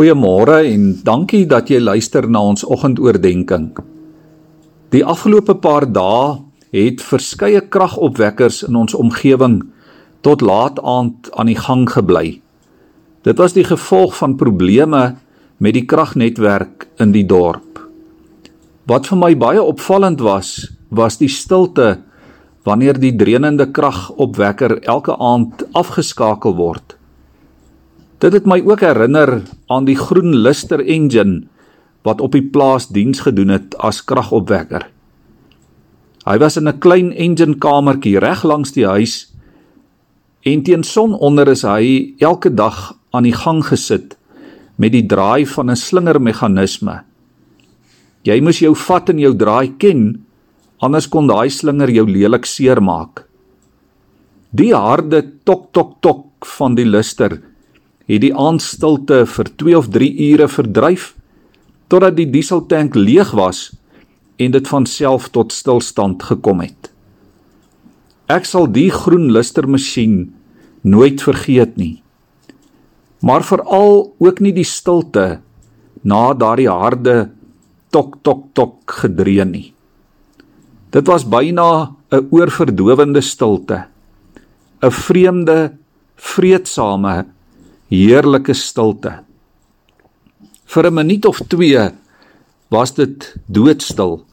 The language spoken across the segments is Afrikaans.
Goeiemôre en dankie dat jy luister na ons oggendoordenkings. Die afgelope paar dae het verskeie kragopwekkers in ons omgewing tot laat aand aan die gang gebly. Dit was die gevolg van probleme met die kragnetwerk in die dorp. Wat vir my baie opvallend was, was die stilte wanneer die drenende kragopwekker elke aand afgeskakel word. Dit het my ook herinner aan die groen Lister engine wat op die plaas diens gedoen het as kragopwekker. Hy was in 'n klein engine kamertjie reg langs die huis en teen sononder is hy elke dag aan die gang gesit met die draai van 'n slingermeganisme. Jy moes jou vat en jou draai ken anders kon daai slinger jou lelik seermaak. Die harde tok tok tok van die Lister het die aandstilte vir 2 of 3 ure verdryf totdat die dieseltank leeg was en dit van self tot stilstand gekom het. Ek sal die groen luster masjien nooit vergeet nie. Maar veral ook nie die stilte na daardie harde tok tok tok gedreun nie. Dit was byna 'n oorverdowende stilte. 'n Vreemde, vreedsame heerlike stilte. Vir 'n minuut of 2 was dit doodstil.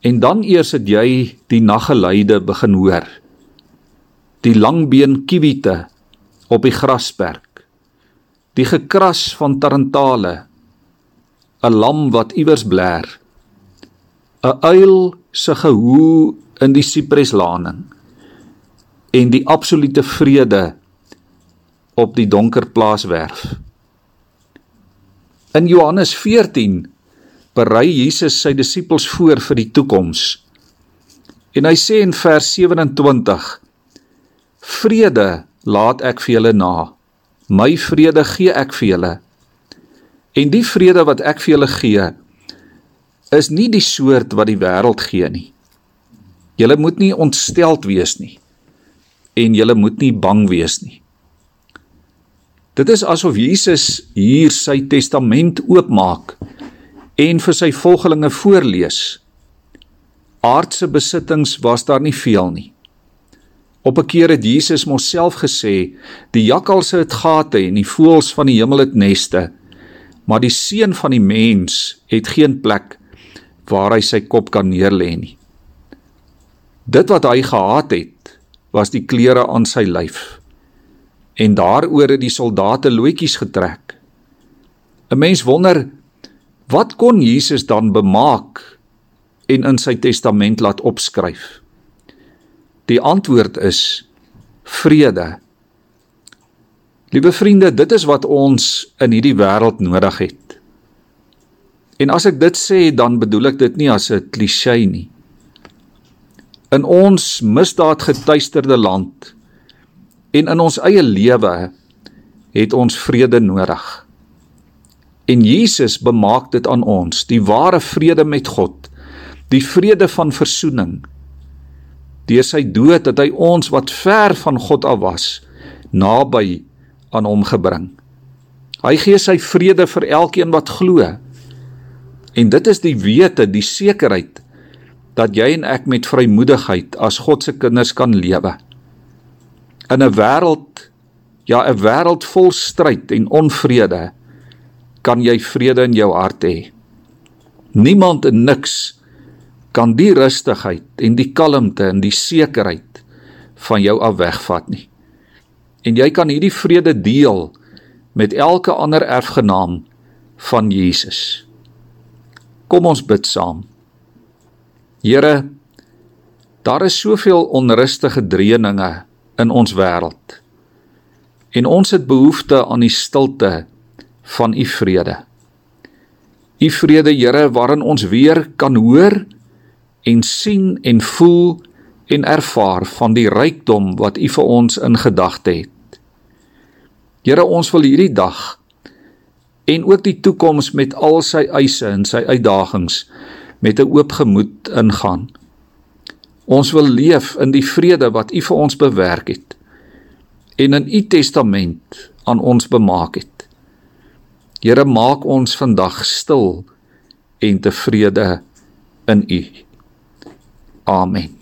En dan eers het jy die naggeluide begin hoor. Die langbeen kiewite op die grasperk. Die gekras van tarantale. 'n Lam wat iewers bler. 'n Uil se gehoe in die sipreslaning. En die absolute vrede op die donker plaaswerf. In Johannes 14 berei Jesus sy disippels voor vir die toekoms. En hy sê in vers 27: Vrede laat ek vir julle na. My vrede gee ek vir julle. En die vrede wat ek vir julle gee, is nie die soort wat die wêreld gee nie. Julle moet nie ontsteld wees nie en julle moet nie bang wees nie. Dit is asof Jesus hier sy testament oopmaak en vir sy volgelinge voorlees. Aardse besittings was daar nie veel nie. Op 'n keer het Jesus mos self gesê, die jakkalse het gate en die voëls van die hemel het neste, maar die seun van die mens het geen plek waar hy sy kop kan neerlê nie. Dit wat hy gehaat het, was die klere aan sy lyf en daaroor het die soldate loetjies getrek. 'n Mens wonder wat kon Jesus dan bemaak en in sy testament laat opskryf? Die antwoord is vrede. Liewe vriende, dit is wat ons in hierdie wêreld nodig het. En as ek dit sê, dan bedoel ek dit nie as 'n klisjé nie. In ons misdaadgetuisterde land En in ons eie lewe het ons vrede nodig. En Jesus bemaak dit aan ons, die ware vrede met God, die vrede van verzoening. Deur sy dood het hy ons wat ver van God af was, naby aan hom gebring. Hy gee sy vrede vir elkeen wat glo. En dit is die wete, die sekerheid dat jy en ek met vrymoedigheid as God se kinders kan lewe in 'n wêreld ja 'n wêreld vol stryd en onvrede kan jy vrede in jou hart hê. Niemand en niks kan die rustigheid en die kalmte en die sekerheid van jou af wegvat nie. En jy kan hierdie vrede deel met elke ander erfgenaam van Jesus. Kom ons bid saam. Here, daar is soveel onrustige dreuninge in ons wêreld. En ons het behoefte aan die stilte van u vrede. U vrede, Here, waarin ons weer kan hoor en sien en voel en ervaar van die rykdom wat u vir ons in gedagte het. Here, ons wil hierdie dag en ook die toekoms met al sy eise en sy uitdagings met 'n oop gemoed ingaan. Ons wil leef in die vrede wat U vir ons bewerk het en in U testament aan ons bemaak het. Here maak ons vandag stil en tevrede in U. Amen.